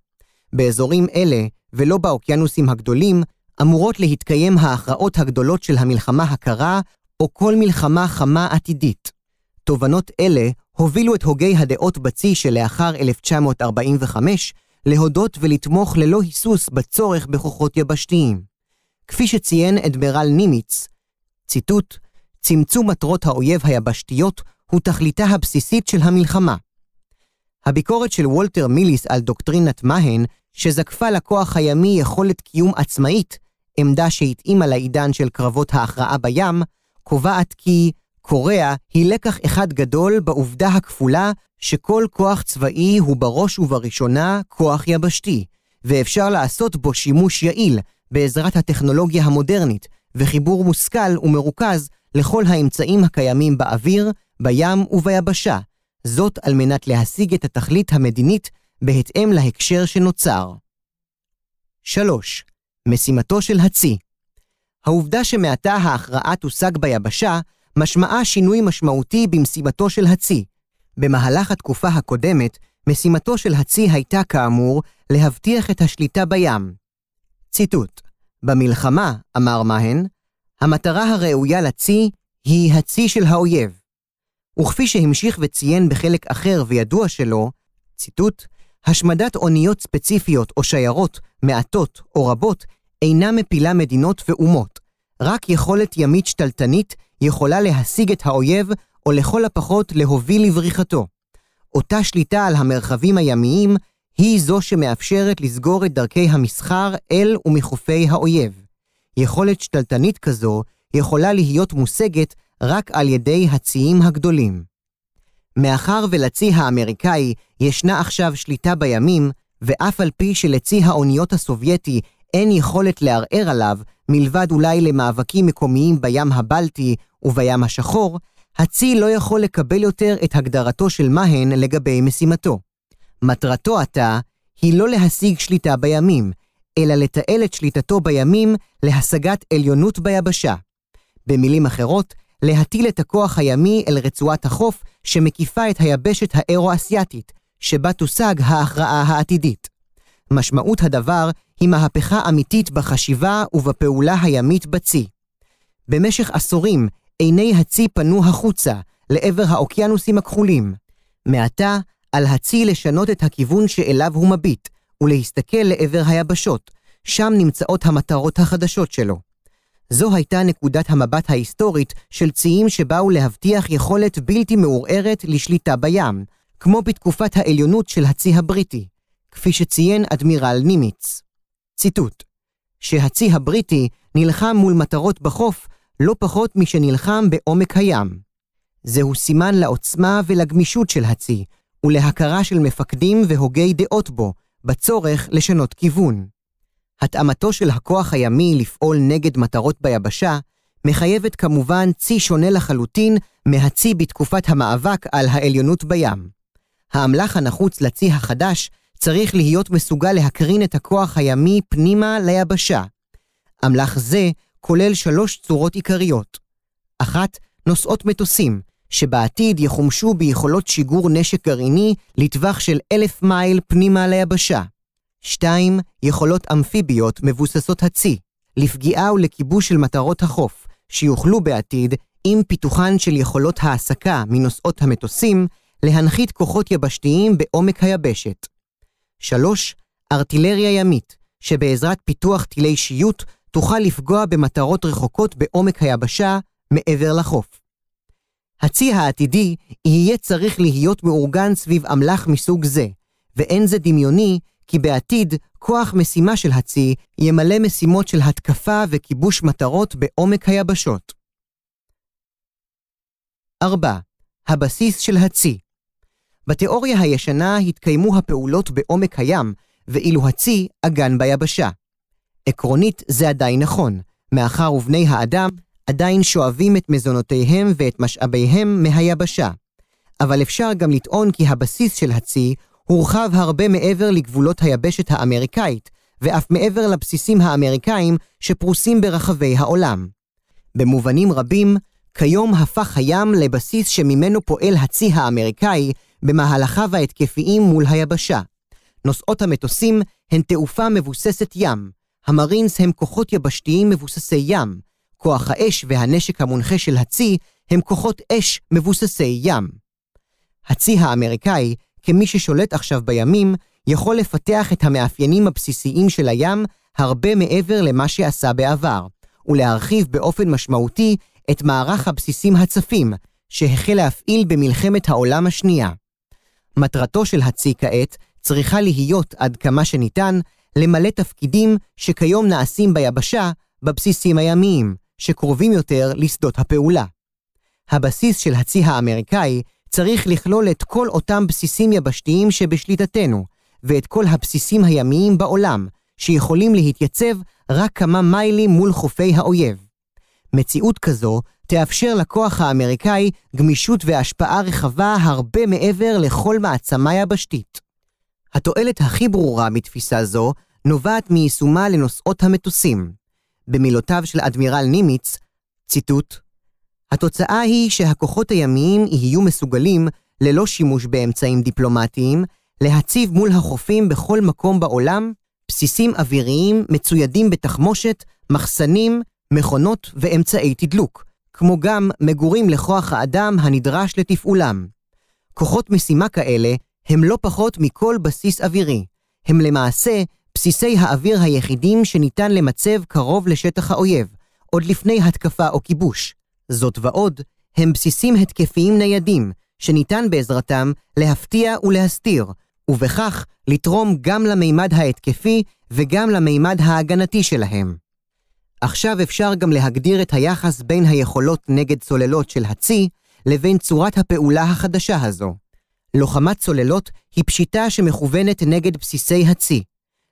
באזורים אלה, ולא באוקיינוסים הגדולים, אמורות להתקיים ההכרעות הגדולות של המלחמה הקרה, או כל מלחמה חמה עתידית. תובנות אלה הובילו את הוגי הדעות בצי שלאחר 1945 להודות ולתמוך ללא היסוס בצורך בכוחות יבשתיים. כפי שציין אדמירל נימיץ, ציטוט, צמצום מטרות האויב היבשתיות הוא תכליתה הבסיסית של המלחמה. הביקורת של וולטר מיליס על דוקטרינת מהן, שזקפה לכוח הימי יכולת קיום עצמאית, עמדה שהתאימה לעידן של קרבות ההכרעה בים, קובעת כי קוריאה היא לקח אחד גדול בעובדה הכפולה שכל כוח צבאי הוא בראש ובראשונה כוח יבשתי, ואפשר לעשות בו שימוש יעיל בעזרת הטכנולוגיה המודרנית וחיבור מושכל ומרוכז לכל האמצעים הקיימים באוויר, בים וביבשה, זאת על מנת להשיג את התכלית המדינית בהתאם להקשר שנוצר. 3. משימתו של הצי העובדה שמעתה ההכרעה תושג ביבשה, משמעה שינוי משמעותי במשימתו של הצי. במהלך התקופה הקודמת, משימתו של הצי הייתה כאמור להבטיח את השליטה בים. ציטוט: במלחמה, אמר מהן, המטרה הראויה לצי היא הצי של האויב. וכפי שהמשיך וציין בחלק אחר וידוע שלו, ציטוט, השמדת אוניות ספציפיות או שיירות, מעטות או רבות, אינה מפילה מדינות ואומות. רק יכולת ימית שתלטנית יכולה להשיג את האויב, או לכל הפחות להוביל לבריחתו. אותה שליטה על המרחבים הימיים היא זו שמאפשרת לסגור את דרכי המסחר אל ומחופי האויב. יכולת שתלטנית כזו יכולה להיות מושגת רק על ידי הציים הגדולים. מאחר ולצי האמריקאי ישנה עכשיו שליטה בימים, ואף על פי שלצי האוניות הסובייטי אין יכולת לערער עליו, מלבד אולי למאבקים מקומיים בים הבלטי ובים השחור, הצי לא יכול לקבל יותר את הגדרתו של מהן לגבי משימתו. מטרתו עתה היא לא להשיג שליטה בימים, אלא לתעל את שליטתו בימים להשגת עליונות ביבשה. במילים אחרות, להטיל את הכוח הימי אל רצועת החוף שמקיפה את היבשת האירו-אסייתית, שבה תושג ההכרעה העתידית. משמעות הדבר היא מהפכה אמיתית בחשיבה ובפעולה הימית בצי. במשך עשורים עיני הצי פנו החוצה, לעבר האוקיינוסים הכחולים. מעתה, על הצי לשנות את הכיוון שאליו הוא מביט, ולהסתכל לעבר היבשות, שם נמצאות המטרות החדשות שלו. זו הייתה נקודת המבט ההיסטורית של ציים שבאו להבטיח יכולת בלתי מעורערת לשליטה בים, כמו בתקופת העליונות של הצי הבריטי, כפי שציין אדמירל נימיץ. ציטוט: שהצי הבריטי נלחם מול מטרות בחוף לא פחות משנלחם בעומק הים. זהו סימן לעוצמה ולגמישות של הצי, ולהכרה של מפקדים והוגי דעות בו, בצורך לשנות כיוון. התאמתו של הכוח הימי לפעול נגד מטרות ביבשה, מחייבת כמובן צי שונה לחלוטין מהצי בתקופת המאבק על העליונות בים. האמל"ח הנחוץ לצי החדש צריך להיות מסוגל להקרין את הכוח הימי פנימה ליבשה. אמל"ח זה כולל שלוש צורות עיקריות. אחת, נושאות מטוסים, שבעתיד יחומשו ביכולות שיגור נשק גרעיני לטווח של אלף מייל פנימה ליבשה. 2. יכולות אמפיביות מבוססות הצי, לפגיעה ולכיבוש של מטרות החוף, שיוכלו בעתיד, עם פיתוחן של יכולות העסקה מנושאות המטוסים, להנחית כוחות יבשתיים בעומק היבשת. 3. ארטילריה ימית, שבעזרת פיתוח טילי שיוט תוכל לפגוע במטרות רחוקות בעומק היבשה מעבר לחוף. הצי העתידי יהיה צריך להיות מאורגן סביב אמל"ח מסוג זה, ואין זה דמיוני כי בעתיד כוח משימה של הצי ימלא משימות של התקפה וכיבוש מטרות בעומק היבשות. 4. הבסיס של הצי בתיאוריה הישנה התקיימו הפעולות בעומק הים, ואילו הצי אגן ביבשה. עקרונית זה עדיין נכון, מאחר ובני האדם עדיין שואבים את מזונותיהם ואת משאביהם מהיבשה. אבל אפשר גם לטעון כי הבסיס של הצי הורחב הרבה מעבר לגבולות היבשת האמריקאית, ואף מעבר לבסיסים האמריקאים שפרוסים ברחבי העולם. במובנים רבים, כיום הפך הים לבסיס שממנו פועל הצי האמריקאי במהלכיו ההתקפיים מול היבשה. נושאות המטוסים הן תעופה מבוססת ים, המרינס הם כוחות יבשתיים מבוססי ים, כוח האש והנשק המונחה של הצי הם כוחות אש מבוססי ים. הצי האמריקאי, כמי ששולט עכשיו בימים, יכול לפתח את המאפיינים הבסיסיים של הים הרבה מעבר למה שעשה בעבר, ולהרחיב באופן משמעותי את מערך הבסיסים הצפים, שהחל להפעיל במלחמת העולם השנייה. מטרתו של הצי כעת צריכה להיות, עד כמה שניתן, למלא תפקידים שכיום נעשים ביבשה בבסיסים הימיים, שקרובים יותר לשדות הפעולה. הבסיס של הצי האמריקאי צריך לכלול את כל אותם בסיסים יבשתיים שבשליטתנו, ואת כל הבסיסים הימיים בעולם, שיכולים להתייצב רק כמה מיילים מול חופי האויב. מציאות כזו תאפשר לכוח האמריקאי גמישות והשפעה רחבה הרבה מעבר לכל מעצמה יבשתית. התועלת הכי ברורה מתפיסה זו נובעת מיישומה לנושאות המטוסים. במילותיו של אדמירל נימיץ, ציטוט, התוצאה היא שהכוחות הימיים יהיו מסוגלים, ללא שימוש באמצעים דיפלומטיים, להציב מול החופים בכל מקום בעולם בסיסים אוויריים מצוידים בתחמושת, מחסנים, מכונות ואמצעי תדלוק, כמו גם מגורים לכוח האדם הנדרש לתפעולם. כוחות משימה כאלה הם לא פחות מכל בסיס אווירי. הם למעשה בסיסי האוויר היחידים שניתן למצב קרוב לשטח האויב, עוד לפני התקפה או כיבוש. זאת ועוד, הם בסיסים התקפיים ניידים, שניתן בעזרתם להפתיע ולהסתיר, ובכך לתרום גם למימד ההתקפי וגם למימד ההגנתי שלהם. עכשיו אפשר גם להגדיר את היחס בין היכולות נגד צוללות של הצי לבין צורת הפעולה החדשה הזו. לוחמת צוללות היא פשיטה שמכוונת נגד בסיסי הצי.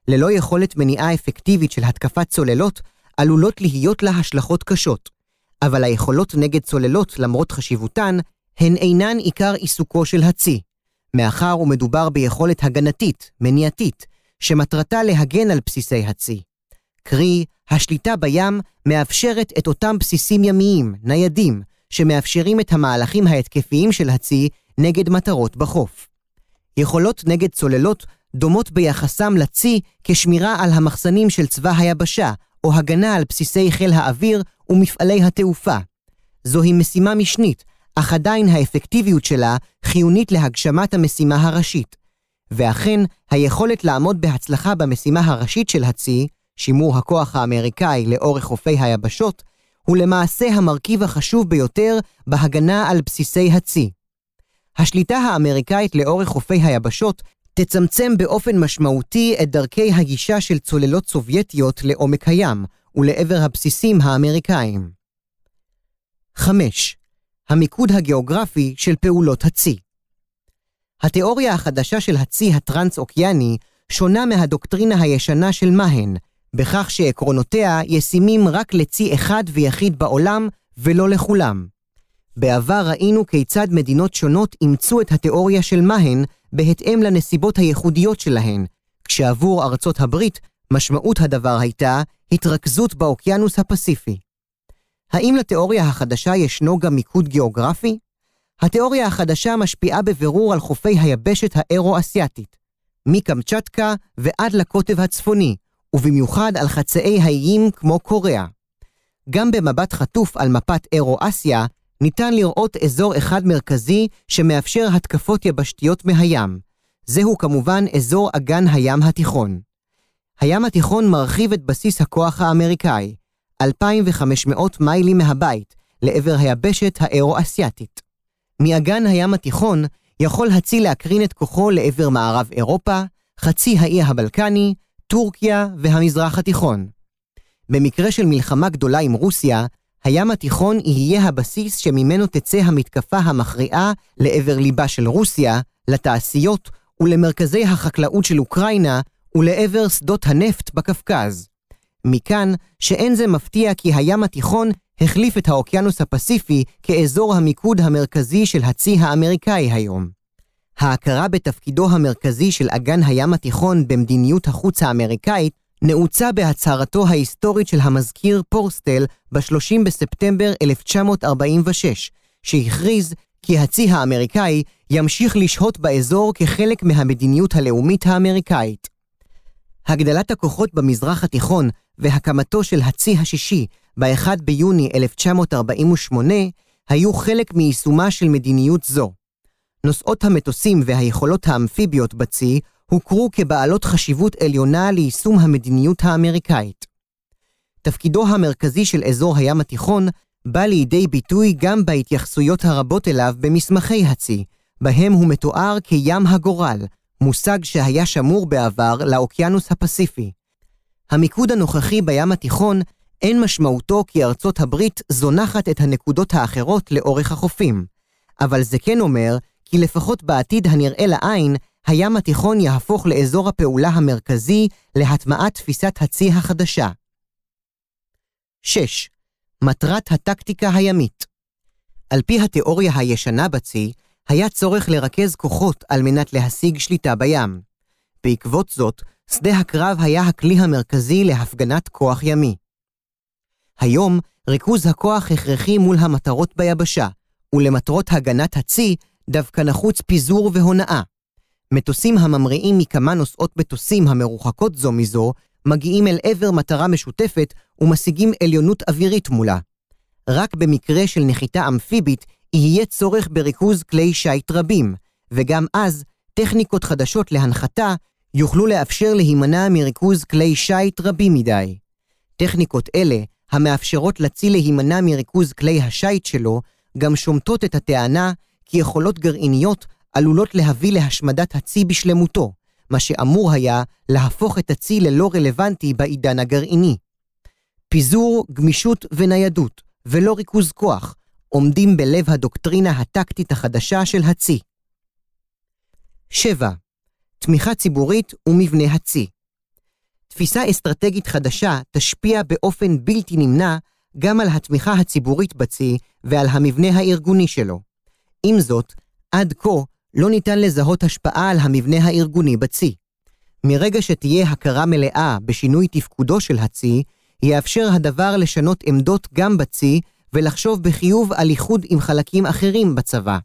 ללא יכולת מניעה אפקטיבית של התקפת צוללות, עלולות להיות לה השלכות קשות. אבל היכולות נגד צוללות, למרות חשיבותן, הן אינן עיקר עיסוקו של הצי. מאחר ומדובר ביכולת הגנתית, מניעתית, שמטרתה להגן על בסיסי הצי. קרי, השליטה בים מאפשרת את אותם בסיסים ימיים, ניידים, שמאפשרים את המהלכים ההתקפיים של הצי נגד מטרות בחוף. יכולות נגד צוללות דומות ביחסם לצי כשמירה על המחסנים של צבא היבשה, או הגנה על בסיסי חיל האוויר ומפעלי התעופה. זוהי משימה משנית, אך עדיין האפקטיביות שלה חיונית להגשמת המשימה הראשית. ואכן, היכולת לעמוד בהצלחה במשימה הראשית של הצי, שימור הכוח האמריקאי לאורך חופי היבשות, הוא למעשה המרכיב החשוב ביותר בהגנה על בסיסי הצי. השליטה האמריקאית לאורך חופי היבשות תצמצם באופן משמעותי את דרכי הגישה של צוללות סובייטיות לעומק הים ולעבר הבסיסים האמריקאים. 5. המיקוד הגיאוגרפי של פעולות הצי התיאוריה החדשה של הצי הטרנס-אוקיאני שונה מהדוקטרינה הישנה של מהן, בכך שעקרונותיה ישימים רק לצי אחד ויחיד בעולם ולא לכולם. בעבר ראינו כיצד מדינות שונות אימצו את התיאוריה של מהן בהתאם לנסיבות הייחודיות שלהן, כשעבור ארצות הברית משמעות הדבר הייתה התרכזות באוקיינוס הפסיפי. האם לתיאוריה החדשה ישנו גם מיקוד גיאוגרפי? התיאוריה החדשה משפיעה בבירור על חופי היבשת האירו-אסייתית, מקמצ'טקה ועד לקוטב הצפוני, ובמיוחד על חצאי האיים כמו קוריאה. גם במבט חטוף על מפת אירו-אסיה, ניתן לראות אזור אחד מרכזי שמאפשר התקפות יבשתיות מהים. זהו כמובן אזור אגן הים התיכון. הים התיכון מרחיב את בסיס הכוח האמריקאי, 2,500 מיילים מהבית, לעבר היבשת האירו-אסייתית. מאגן הים התיכון יכול הצי להקרין את כוחו לעבר מערב אירופה, חצי האי הבלקני, טורקיה והמזרח התיכון. במקרה של מלחמה גדולה עם רוסיה, הים התיכון יהיה הבסיס שממנו תצא המתקפה המכריעה לעבר ליבה של רוסיה, לתעשיות ולמרכזי החקלאות של אוקראינה ולעבר שדות הנפט בקווקז. מכאן שאין זה מפתיע כי הים התיכון החליף את האוקיינוס הפסיפי כאזור המיקוד המרכזי של הצי האמריקאי היום. ההכרה בתפקידו המרכזי של אגן הים התיכון במדיניות החוץ האמריקאית נעוצה בהצהרתו ההיסטורית של המזכיר פורסטל ב-30 בספטמבר 1946, שהכריז כי הצי האמריקאי ימשיך לשהות באזור כחלק מהמדיניות הלאומית האמריקאית. הגדלת הכוחות במזרח התיכון והקמתו של הצי השישי ב-1 ביוני 1948 היו חלק מיישומה של מדיניות זו. נושאות המטוסים והיכולות האמפיביות בצי הוכרו כבעלות חשיבות עליונה ליישום המדיניות האמריקאית. תפקידו המרכזי של אזור הים התיכון בא לידי ביטוי גם בהתייחסויות הרבות אליו במסמכי הצי, בהם הוא מתואר כים הגורל, מושג שהיה שמור בעבר לאוקיינוס הפסיפי. המיקוד הנוכחי בים התיכון אין משמעותו כי ארצות הברית זונחת את הנקודות האחרות לאורך החופים, אבל זה כן אומר כי לפחות בעתיד הנראה לעין, הים התיכון יהפוך לאזור הפעולה המרכזי להטמעת תפיסת הצי החדשה. 6. מטרת הטקטיקה הימית על פי התיאוריה הישנה בצי, היה צורך לרכז כוחות על מנת להשיג שליטה בים. בעקבות זאת, שדה הקרב היה הכלי המרכזי להפגנת כוח ימי. היום, ריכוז הכוח הכרחי מול המטרות ביבשה, ולמטרות הגנת הצי דווקא נחוץ פיזור והונאה. מטוסים הממריאים מכמה נוסעות מטוסים המרוחקות זו מזו, מגיעים אל עבר מטרה משותפת ומשיגים עליונות אווירית מולה. רק במקרה של נחיתה אמפיבית יהיה צורך בריכוז כלי שיט רבים, וגם אז טכניקות חדשות להנחתה יוכלו לאפשר להימנע מריכוז כלי שיט רבים מדי. טכניקות אלה, המאפשרות לצי להימנע מריכוז כלי השיט שלו, גם שומטות את הטענה כי יכולות גרעיניות עלולות להביא להשמדת הצי בשלמותו, מה שאמור היה להפוך את הצי ללא רלוונטי בעידן הגרעיני. פיזור, גמישות וניידות, ולא ריכוז כוח, עומדים בלב הדוקטרינה הטקטית החדשה של הצי. 7. תמיכה ציבורית ומבנה הצי. תפיסה אסטרטגית חדשה תשפיע באופן בלתי נמנע גם על התמיכה הציבורית בצי ועל המבנה הארגוני שלו. עם זאת, עד כה לא ניתן לזהות השפעה על המבנה הארגוני בצי. מרגע שתהיה הכרה מלאה בשינוי תפקודו של הצי, יאפשר הדבר לשנות עמדות גם בצי ולחשוב בחיוב על איחוד עם חלקים אחרים בצבא.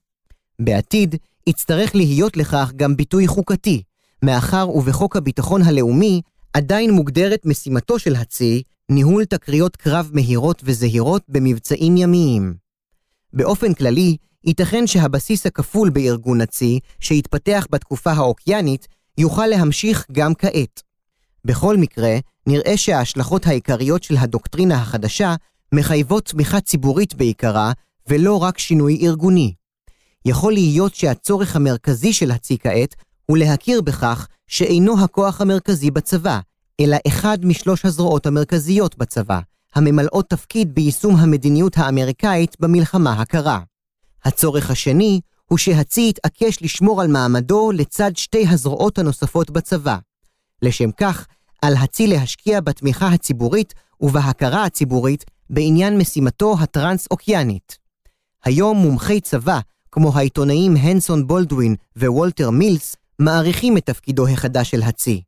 בעתיד, יצטרך להיות לכך גם ביטוי חוקתי, מאחר ובחוק הביטחון הלאומי עדיין מוגדרת משימתו של הצי ניהול תקריות קרב מהירות וזהירות במבצעים ימיים. באופן כללי, ייתכן שהבסיס הכפול בארגון הצי, שהתפתח בתקופה האוקיינית, יוכל להמשיך גם כעת. בכל מקרה, נראה שההשלכות העיקריות של הדוקטרינה החדשה מחייבות תמיכה ציבורית בעיקרה, ולא רק שינוי ארגוני. יכול להיות שהצורך המרכזי של הצי כעת הוא להכיר בכך שאינו הכוח המרכזי בצבא, אלא אחד משלוש הזרועות המרכזיות בצבא, הממלאות תפקיד ביישום המדיניות האמריקאית במלחמה הקרה. הצורך השני הוא שהצי יתעקש לשמור על מעמדו לצד שתי הזרועות הנוספות בצבא. לשם כך, על הצי להשקיע בתמיכה הציבורית ובהכרה הציבורית בעניין משימתו הטרנס-אוקיינית. היום מומחי צבא כמו העיתונאים הנסון בולדווין ווולטר מילס, מעריכים את תפקידו החדש של הצי.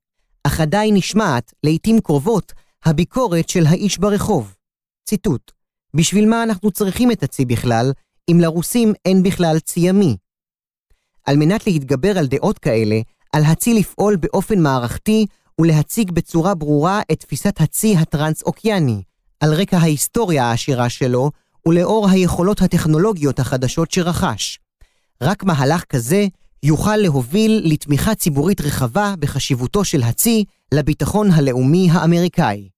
אך עדיין נשמעת, לעתים קרובות, הביקורת של האיש ברחוב. ציטוט: בשביל מה אנחנו צריכים את הצי בכלל, אם לרוסים אין בכלל צי ימי? על מנת להתגבר על דעות כאלה, על הצי לפעול באופן מערכתי ולהציג בצורה ברורה את תפיסת הצי הטרנס-אוקיאני, על רקע ההיסטוריה העשירה שלו ולאור היכולות הטכנולוגיות החדשות שרכש. רק מהלך כזה יוכל להוביל לתמיכה ציבורית רחבה בחשיבותו של הצי לביטחון הלאומי האמריקאי.